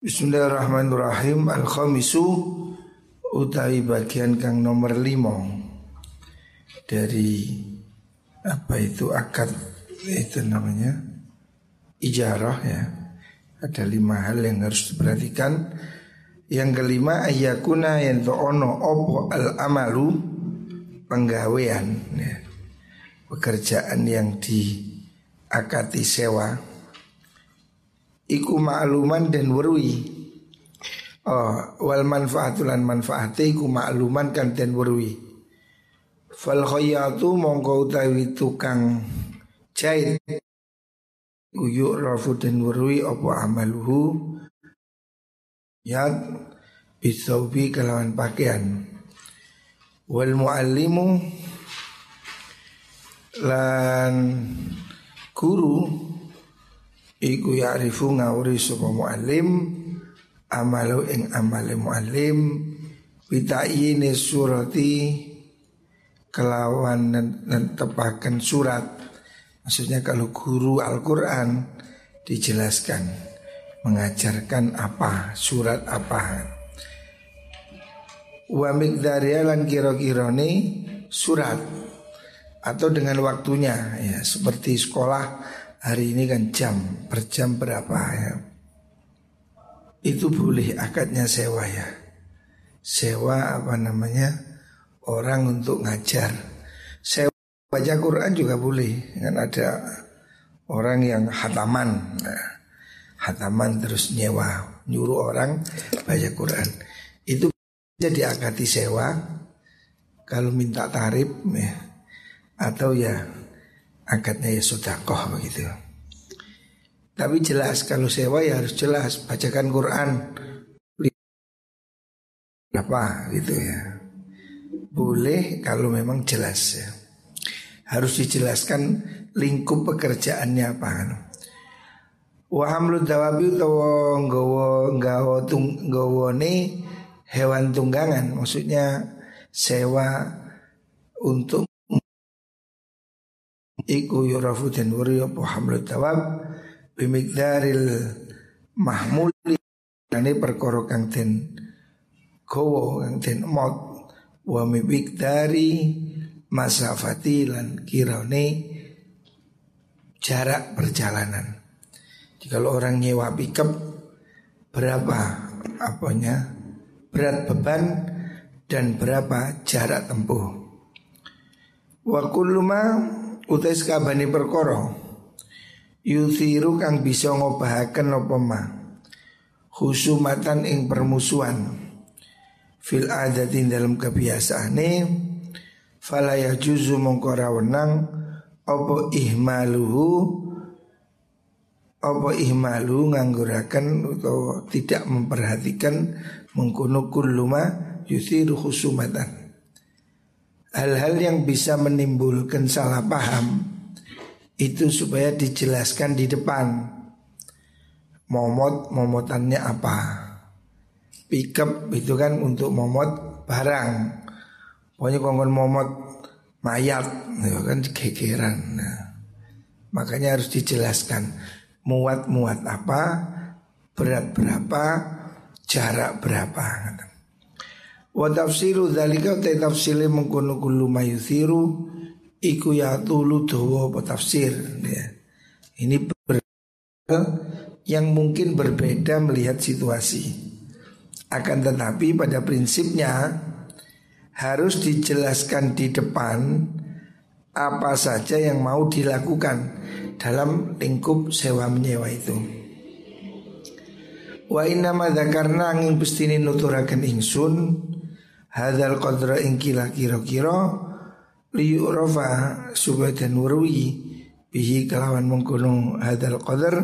Bismillahirrahmanirrahim. Al-Khamisu Utawi bagian kang nomor lima. Dari Apa itu? Akad Itu namanya. Ijarah ya. Ada lima hal yang harus diperhatikan. Yang kelima Ayakuna yang ono Opo al-amalu Penggawean ya. Pekerjaan yang diakati sewa iku ma'luman dan werwi oh wal manfaatulan manfaate iku ma'luman kan den werwi fal khayatu mongko utawi tukang jahit. Uyuk rafu dan werwi apa amaluhu? Ya Bisaubi kelawan pakaian. Wal muallimu Lan Guru Iku ya'rifu ngawuri sapa muallim amalu ing amale muallim bitayine surati kelawan tepakan surat. Maksudnya kalau guru Al-Qur'an dijelaskan mengajarkan apa surat apa. Wa miqdariya lan kira-kirane surat atau dengan waktunya ya seperti sekolah hari ini kan jam per jam berapa ya? Itu boleh akadnya sewa ya. Sewa apa namanya? Orang untuk ngajar. Sewa baca Quran juga boleh. Kan ada orang yang hataman. Nah, hataman terus nyewa nyuruh orang baca Quran. Itu jadi akadi sewa kalau minta tarif ya. Atau ya akadnya ya sodakoh begitu. Tapi jelas kalau sewa ya harus jelas bacakan Quran apa gitu ya. Boleh kalau memang jelas ya. Harus dijelaskan lingkup pekerjaannya apa. Wa hamlu dawabi utawa nggawa nggawa nggawane hewan tunggangan maksudnya sewa untuk Iku yurafu dan wuri apa hamlu tawab Bimikdaril mahmuli. Ini perkara kang den Kowo kang den mot Wa dari Masafati lan kirane Jarak perjalanan. Kalau orang nyewa pickup Berapa apanya? Berat beban Dan berapa jarak tempuh? Wa kullu utai sekabani perkara. Yuthiru kang bisa ngobahaken apa ma? Husumatan ing permusuhan. Fil adatin dalam kebiasaane fala yajuzu mongko wenang apa ihmaluhu apa ihmalu nganggurakan atau tidak memperhatikan mengkuno kulluma yuthiru husumatan hal-hal yang bisa menimbulkan salah paham itu supaya dijelaskan di depan. Momot momotannya apa? Pickup itu kan untuk momot barang. Pokoknya kongkon momot mayat itu kan kegeran. Nah, makanya harus dijelaskan. Muat muat apa berat berapa jarak berapa Wa tafsiru dzalika ta tafsile mengkono kullu mayuthiru iku ya tulu dawa apa tafsir ya. Ini yang mungkin berbeda melihat situasi. Akan tetapi pada prinsipnya harus dijelaskan di depan apa saja yang mau dilakukan dalam lingkup sewa menyewa itu. Wa inna ma dzakarna angin bestini nuturaken ingsun hadal qadra ing kira kira-kira liyurafa supaya dan warwi bihi kelawan menggunung hadal qadar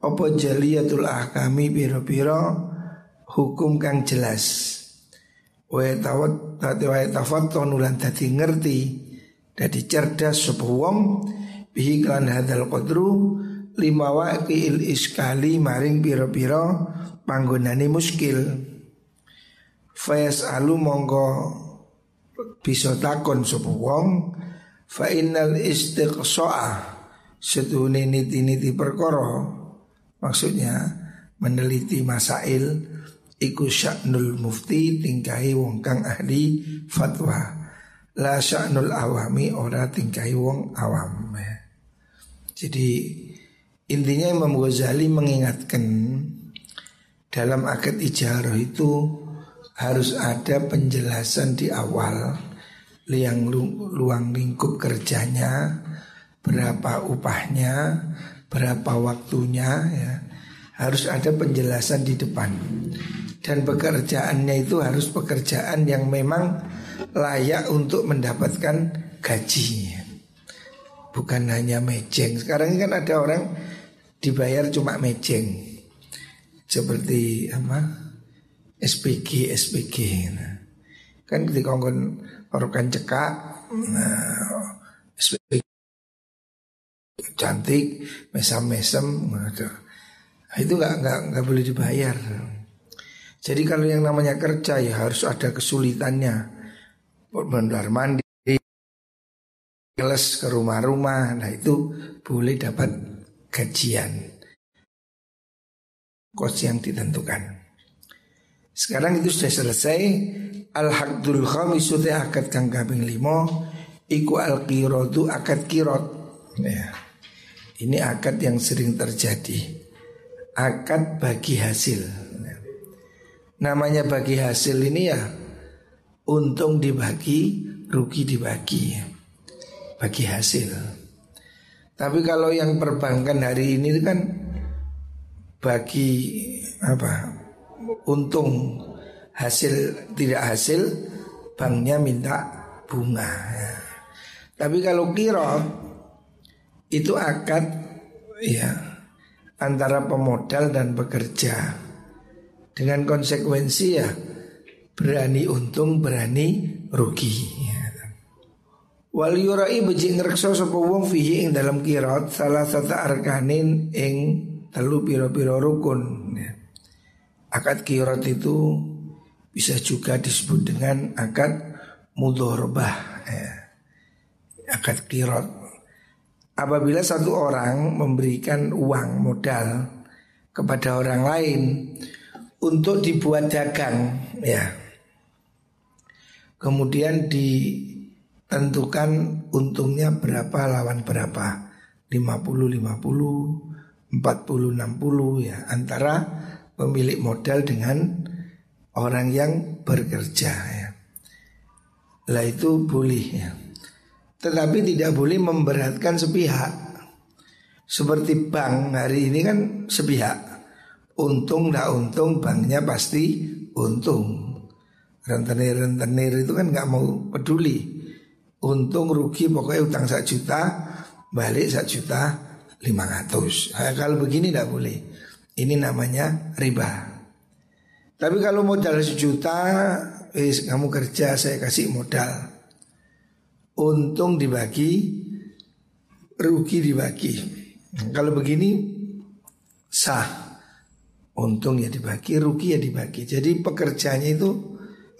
apa jaliyatul ahkami biro-biro hukum kang jelas. Wa tawat tati wa tafat nulan tadi ngerti dadi cerdas sapa wong bihi kan hadal qadru lima il iskali maring biro-biro panggonane muskil Fayas alu mongko bisa takon sapa wong. Fa innal istiqsa'a setune niti-niti perkara. Maksudnya meneliti masail iku sya'nul mufti tingkahi wong kang ahli fatwa. La sya'nul awami ora tingkahi wong awam jadi intinya Imam Ghazali mengingatkan dalam akad ijarah itu harus ada penjelasan di awal yang luang lingkup kerjanya, berapa upahnya, berapa waktunya ya. Harus ada penjelasan di depan. Dan pekerjaannya itu harus pekerjaan yang memang layak untuk mendapatkan gaji. Bukan hanya mejeng. Sekarang ini kan ada orang dibayar cuma mejeng. Seperti apa? SPG SPG nah. kan ketika kon orang cekak nah, SPG cantik mesam-mesem nah, itu nggak nggak nggak boleh dibayar. Jadi kalau yang namanya kerja ya harus ada kesulitannya. Benar mandi keles ke rumah-rumah nah itu boleh dapat gajian. Kos yang ditentukan sekarang itu sudah selesai. Al-Haqdul Khamisu akad kang kaping limo Iku al-qirodu akad kirot ya. Ini akad yang sering terjadi. Akad bagi hasil. Ya. Namanya bagi hasil ini ya Untung dibagi, rugi dibagi. Bagi hasil. Tapi kalau yang perbankan hari ini kan Bagi apa untung hasil tidak hasil banknya minta bunga. Tapi kalau kiro itu akad ya antara pemodal dan pekerja dengan konsekuensi ya berani untung berani rugi. Ya. Wal yurai beji ngrekso sapa wong fihi ing dalam kirat salah satu arkanin ing telu piro-piro rukun. Ya. Akad kirat itu bisa juga disebut dengan akad mudhorbah ya. Akad kirat Apabila satu orang memberikan uang modal kepada orang lain untuk dibuat dagang ya Kemudian ditentukan untungnya berapa lawan berapa 50 50 40 60 ya antara pemilik modal dengan orang yang bekerja ya. Lah itu boleh ya. Tetapi tidak boleh memberatkan sepihak. Seperti bank hari ini kan sepihak. Untung tidak untung banknya pasti untung. Rentenir-rentenir itu kan nggak mau peduli. Untung rugi pokoknya utang satu juta balik satu juta lima ratus. Nah, kalau begini tidak boleh. Ini namanya riba. Tapi kalau modal sejuta, eh, kamu kerja saya kasih modal. Untung dibagi, rugi dibagi. Kalau begini sah. Untung ya dibagi, rugi ya dibagi. Jadi pekerjaannya itu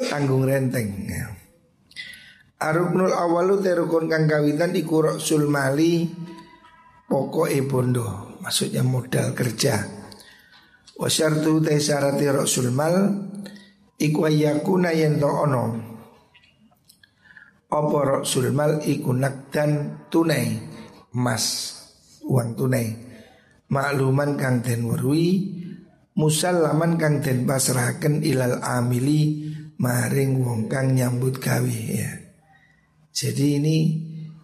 tanggung renteng. Aruknul awalu terukun kang kawitan iku sulmali pokok bondo. Maksudnya modal kerja. Wa syartu te syarati rasul mal iku ayakuna yen to ono. Apa rasul mal iku nakdan tunai emas uang tunai. Makluman kang den weruhi musallaman kang den pasrahaken ilal amili maring wong kang nyambut gawe ya. Jadi ini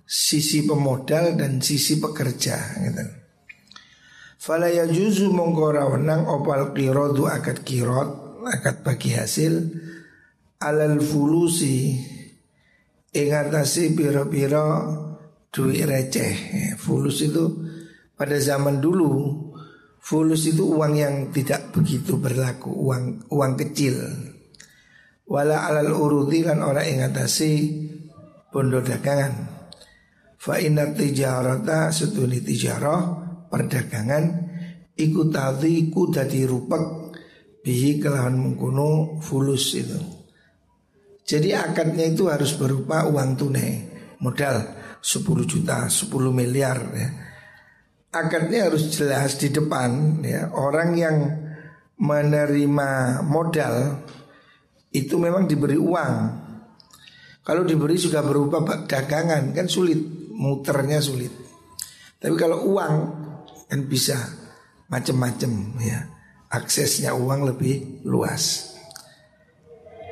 sisi pemodal dan sisi pekerja gitu. Fala yajuzu mongko wenang opal qiradu akad kirot akad bagi hasil alal fulusi ing atase pira-pira duit receh. Fulus itu pada zaman dulu fulus itu uang yang tidak begitu berlaku, uang uang kecil. Wala alal urudi kan orang ing atase bondo dagangan. Fa inna tijarata setuni tijarah perdagangan iku ku dadi rupak bihi kelawan mengkuno fulus itu. Jadi akadnya itu harus berupa uang tunai, modal 10 juta, 10 miliar ya. Akadnya harus jelas di depan ya. Orang yang menerima modal itu memang diberi uang. Kalau diberi juga berupa dagangan kan sulit, muternya sulit. Tapi kalau uang kan bisa macam-macam ya. Aksesnya uang lebih luas.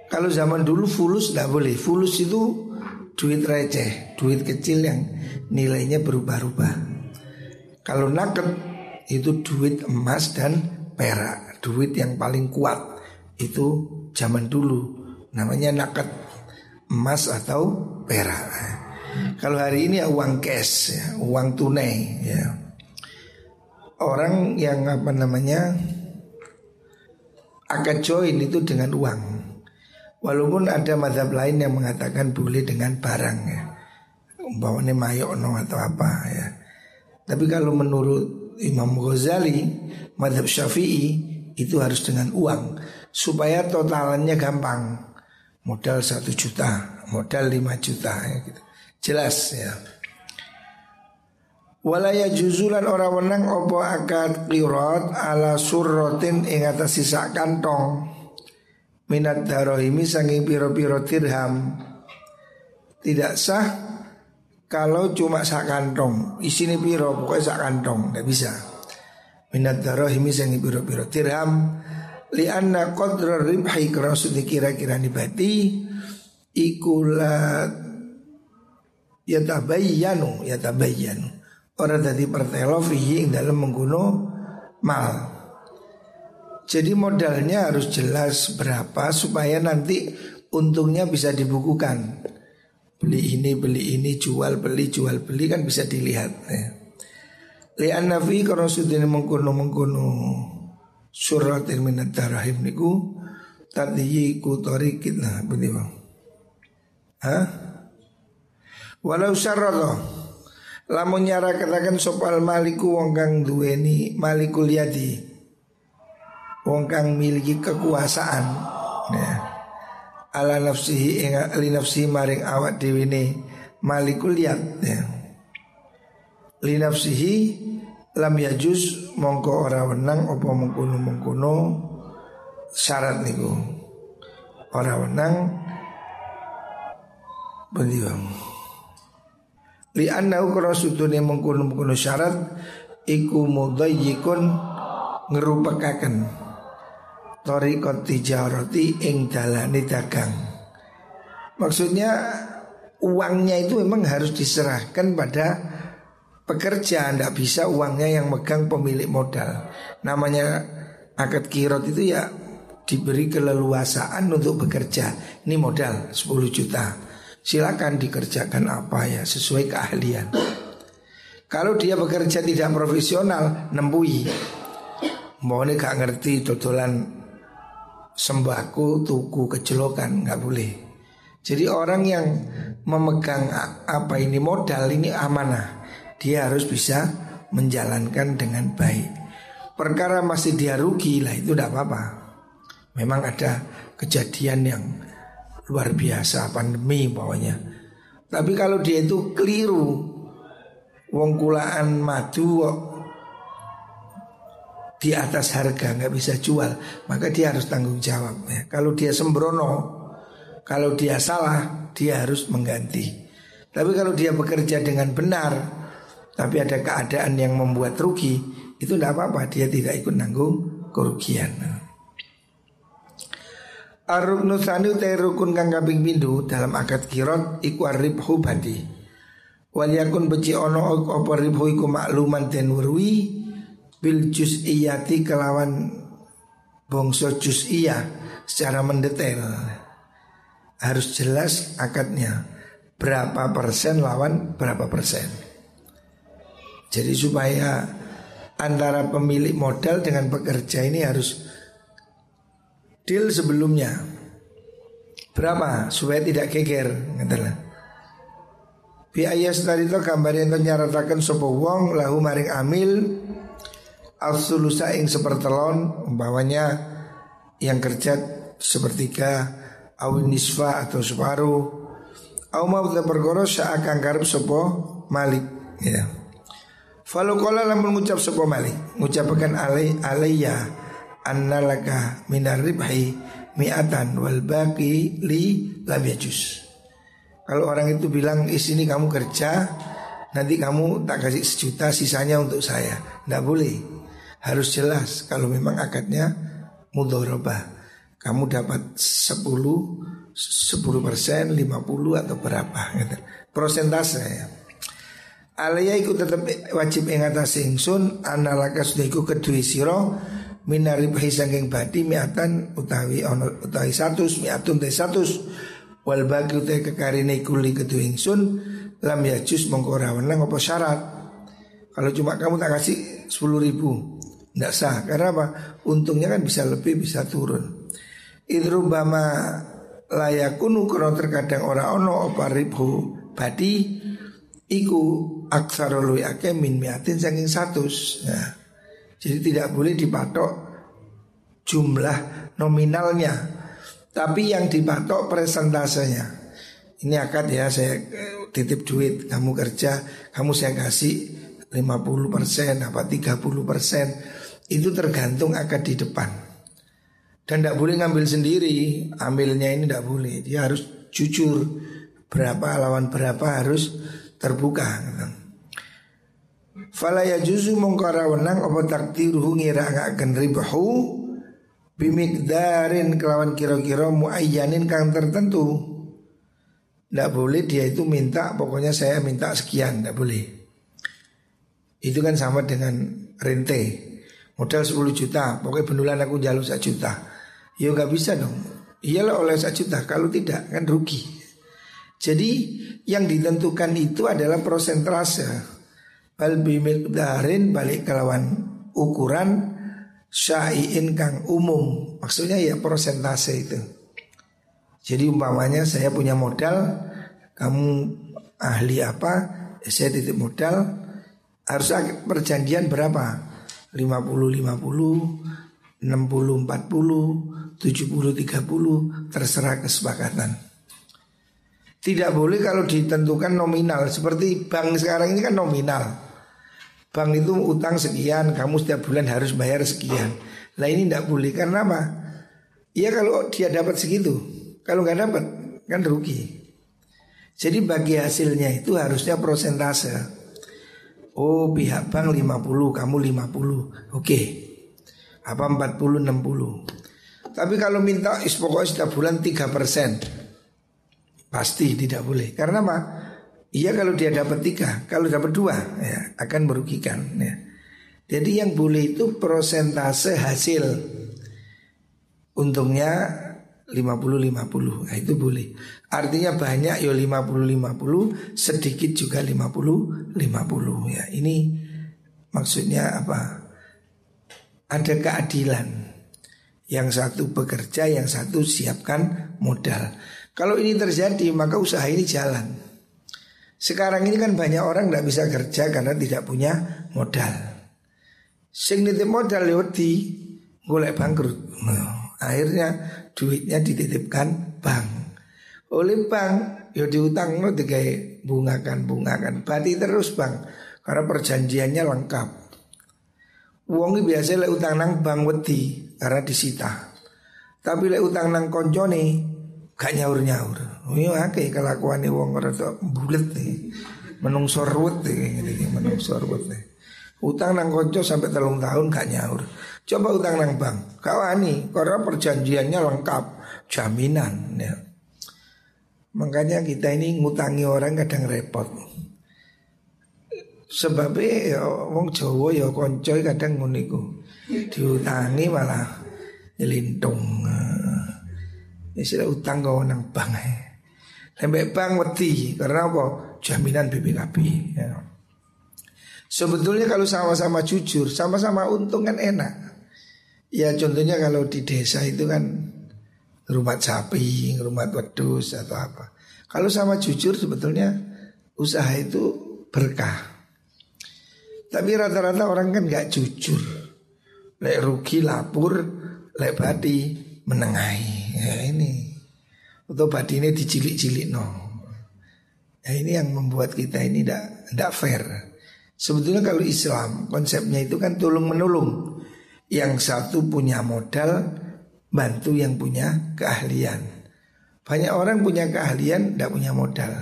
Kalau zaman dulu fulus tidak boleh. Fulus itu duit receh, duit kecil yang nilainya berubah-ubah. Kalau naket itu duit emas dan perak, duit yang paling kuat itu zaman dulu namanya naket emas atau perak. Kalau hari ini ya uang cash, ya, uang tunai ya. Orang yang apa namanya akan join itu dengan uang. Walaupun ada madhab lain yang mengatakan boleh dengan barang ya. Umpamanya mayono atau apa ya. Tapi kalau menurut Imam Ghazali Madhab syafi'i itu harus dengan uang. Supaya totalannya gampang. Modal satu juta Modal lima juta ya gitu. Jelas ya Walaya juzulan orang menang opo akad kirot ala surrotin ing atas sisa kantong. Minat darohimi sanging piro-piro dirham. Tidak sah kalau cuma sak kantong. Isini piro pokoknya sak kantong. Tidak bisa. Minat darohimi sanging piro-piro dirham. Li anna qadra ribhi karena sudah kira-kira nibati ikula ya tabayyanu ya tabayyanu orang tadi pertelo fihi dalam mengguno mal jadi modalnya harus jelas berapa supaya nanti untungnya bisa dibukukan. Beli ini, beli ini, jual, beli, jual, beli kan bisa dilihat. Ya. Lian nafi kalau sudah mengkuno mengkuno surat minat darahim niku tadi ku torikit lah begitu bang. Hah? Walau syarroh Lamun nyara katakan sopal maliku wong kang duweni malikul yadi wong kang miliki kekuasaan ya. ala nafsihi ing ali nafsi maring awak dhewe ne malikul yad ya. li nafsihi lam yajuz mongko ora wenang apa mengkono-mengkono syarat niku ora wenang bang li annahu kana sudune mengkono-mengkono syarat iku mudayyikun ngerupekaken Torikot tijaroti ing dalani dagang. Maksudnya uangnya itu memang harus diserahkan pada pekerja. Tidak bisa uangnya yang megang pemilik modal. Namanya akad kirot itu ya diberi keleluasaan untuk bekerja. Ini modal 10 juta Silakan dikerjakan apa ya sesuai keahlian Kalau dia bekerja tidak profesional Nembui Mau ini gak ngerti dodolan sembako, tuku, kecelokan nggak boleh. Jadi orang yang memegang apa ini modal ini amanah, dia harus bisa menjalankan dengan baik. Perkara masih dia rugi lah itu tidak apa-apa. Memang ada kejadian yang luar biasa pandemi bawahnya. Tapi kalau dia itu keliru, wong kulaan madu di atas harga nggak bisa jual maka dia harus tanggung jawab ya. kalau dia sembrono kalau dia salah dia harus mengganti tapi kalau dia bekerja dengan benar tapi ada keadaan yang membuat rugi itu tidak apa-apa dia tidak ikut nanggung kerugian Aruk nusani utai rukun kang kaping pindu dalam akad kirot iku aribhu badi. Waliyakun beci ono opo ribhu iku makluman den bil juz'iyati kelawan bongso juz'iyah secara mendetail. Harus jelas akadnya berapa persen lawan berapa persen. Jadi supaya antara pemilik modal dengan pekerja ini harus deal sebelumnya. Berapa supaya tidak geger ngatalah. Bi ayas tadi itu gambar yang nyaratakan sopo wong lahu maring amil Al-sulusa ing sepertelon Umpamanya yang kerja sepertiga Awin nisfa atau separuh Au mawta perkara akan karep sopo malik ya. Falu kola lamun ngucap sopo malik Ngucapkan alay alayya annalaka minar ribhi mi'atan wal baqi li lam yajus. Kalau orang itu bilang di sini kamu kerja nanti kamu tak kasih sejuta sisanya untuk saya. Tidak boleh. Harus jelas kalau memang akadnya mudorobah. Kamu dapat 10 10 persen, 50 atau berapa gitu. Prosentase ya. Alaya iku tetep wajib ing atas ingsun analaka sudah iku kedui siro minari saking badi miatan utawi ono utawi satu miatun te satu wal bagi utawi kekarine kuli kedui ingsun lam yajus mongko ora wenang apa syarat. Kalau cuma kamu tak kasih sepuluh ribu Tidak sah Karena apa? Untungnya kan bisa lebih bisa turun Idrubama layakunu Kalau terkadang orang ono apa ribu badi Iku aksara luwi ake min miatin saking satu ya. Jadi tidak boleh dipatok jumlah nominalnya. Tapi yang dipatok presentasenya Ini akad ya saya eh, titip duit. Kamu kerja Kamu saya kasih 50% apa 30% Itu tergantung akad di depan. Dan tidak boleh ngambil sendiri. Ambilnya ini tidak boleh. Dia harus jujur. Berapa lawan berapa harus terbuka Fala ya juzu mongkara wenang apa takdiruhu ngirakaken ribahu bimikdarin kelawan kira-kira muayyanin kang tertentu. Tidak boleh dia itu minta pokoknya saya minta sekian, tidak boleh. Itu kan sama dengan rente. Modal 10 juta, pokoknya benulan aku jalur 1 juta. Ya nggak bisa dong. Iyalah oleh 1 juta, kalau tidak kan rugi. Jadi yang ditentukan itu adalah prosentase. Bal darin balik kelawan ukuran syai'in kang umum. Maksudnya ya prosentase itu. Jadi umpamanya saya punya modal, kamu ahli apa? Saya titip modal harus perjanjian berapa? 50 50, 60 40, 70 30 terserah kesepakatan. Tidak boleh kalau ditentukan nominal Seperti bank sekarang ini kan nominal Bank itu utang sekian Kamu setiap bulan harus bayar sekian. Nah ini tidak boleh Karena apa? Ya kalau dia dapat segitu Kalau nggak dapat kan rugi. Jadi bagi hasilnya itu harusnya prosentase. Oh pihak bank 50 Kamu 50 Oke. Apa 40 60 Tapi kalau minta pokoknya setiap bulan 3 persen. Pasti tidak boleh. Karena apa? Iya kalau dia dapat tiga, kalau dapat dua ya akan merugikan. Ya. Jadi yang boleh itu prosentase hasil. Untungnya 50-50 nah, itu boleh Artinya banyak ya 50-50 Sedikit juga 50-50 ya Ini maksudnya apa Ada keadilan Yang satu bekerja Yang satu siapkan modal kalau ini terjadi maka usaha ini jalan. Sekarang ini kan banyak orang tidak bisa kerja karena tidak punya modal. Sing nitip modal lewati ya golek bangkrut. Nah, akhirnya duitnya dititipkan bank. Oleh bank ya diutang no dikai bungakan bungakan. Berarti terus bang karena perjanjiannya lengkap. Uang biasa lek utang nang bank wedi karena disita. Tapi lek utang nang koncone gak nyaur nyaur. Oh iya akeh kelakuan wong rada bulet nih. Menungso ruwet nih ngene menungso ruwet nih. Utang nang konco sampai telung tahun gak nyaur. Coba utang nang bank. Kawani karena perjanjiannya lengkap, jaminan ya. Makanya kita ini ngutangi orang kadang repot. Sebabnya ya wong Jawa ya konco kadang nguniku. Diutangi malah nyelintung. Istilah utang kau nang bank Sampai bank wedi karena apa? Jaminan BPKB. Ya. Sebetulnya kalau sama-sama jujur, sama-sama untung kan enak. Ya contohnya kalau di desa itu kan rumah sapi, rumah wedus atau apa. Kalau sama jujur sebetulnya usaha itu berkah. Tapi rata-rata orang kan nggak jujur. Lek rugi lapor, lek badi menengahi. Ya ini Atau ini dicilik-cilik no Ya ini yang membuat kita ini tidak tidak fair Sebetulnya kalau Islam konsepnya itu kan tolong menolong Yang satu punya modal, bantu yang punya keahlian. Banyak orang punya keahlian, tidak punya modal.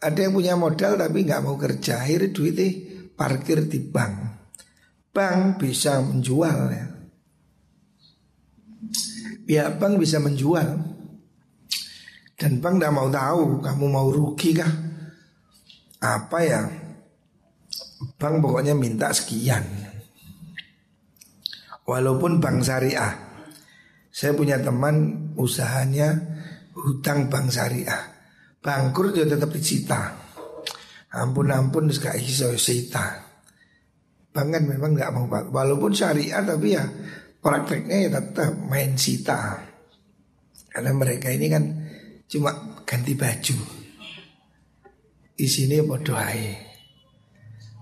Ada yang punya modal tapi nggak mau kerja, akhirnya duitnya parkir di bank. Bank bisa menjual ya. Pihak bank bisa menjual. Dan bank tidak mau tahu kamu mau rugi kah? Apa ya? Bank pokoknya minta sekian. Walaupun bank syariah. Saya punya teman usahanya hutang bank syariah. Bangkrut dia tetap disita. Ampun-ampun gak iso sita. Bank kan memang nggak mau walaupun syariah tapi ya prakteknya ya tetap main sita. Karena mereka ini kan cuma ganti baju. Di sini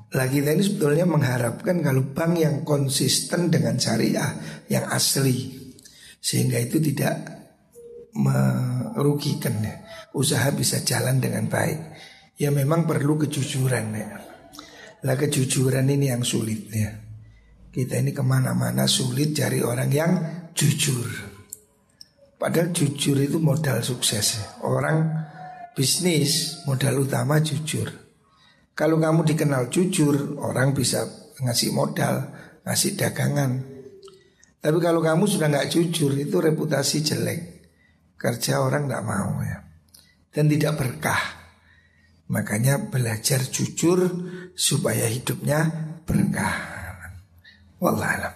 Lah kita ini sebetulnya mengharapkan kalau bank yang konsisten dengan syariah yang asli sehingga itu tidak merugikan ya. Usaha bisa jalan dengan baik. Ya memang perlu kejujuran ya. Lah kejujuran ini yang sulit ya. Kita ini ke mana-mana sulit cari orang yang jujur. Padahal jujur itu modal sukses. Orang bisnis modal utama jujur. Kalau kamu dikenal jujur, orang bisa ngasih modal, ngasih dagangan. Tapi kalau kamu sudah nggak jujur, itu reputasi jelek. Kerja orang nggak mau ya, dan tidak berkah. Makanya belajar jujur supaya hidupnya berkah. Wallahualam.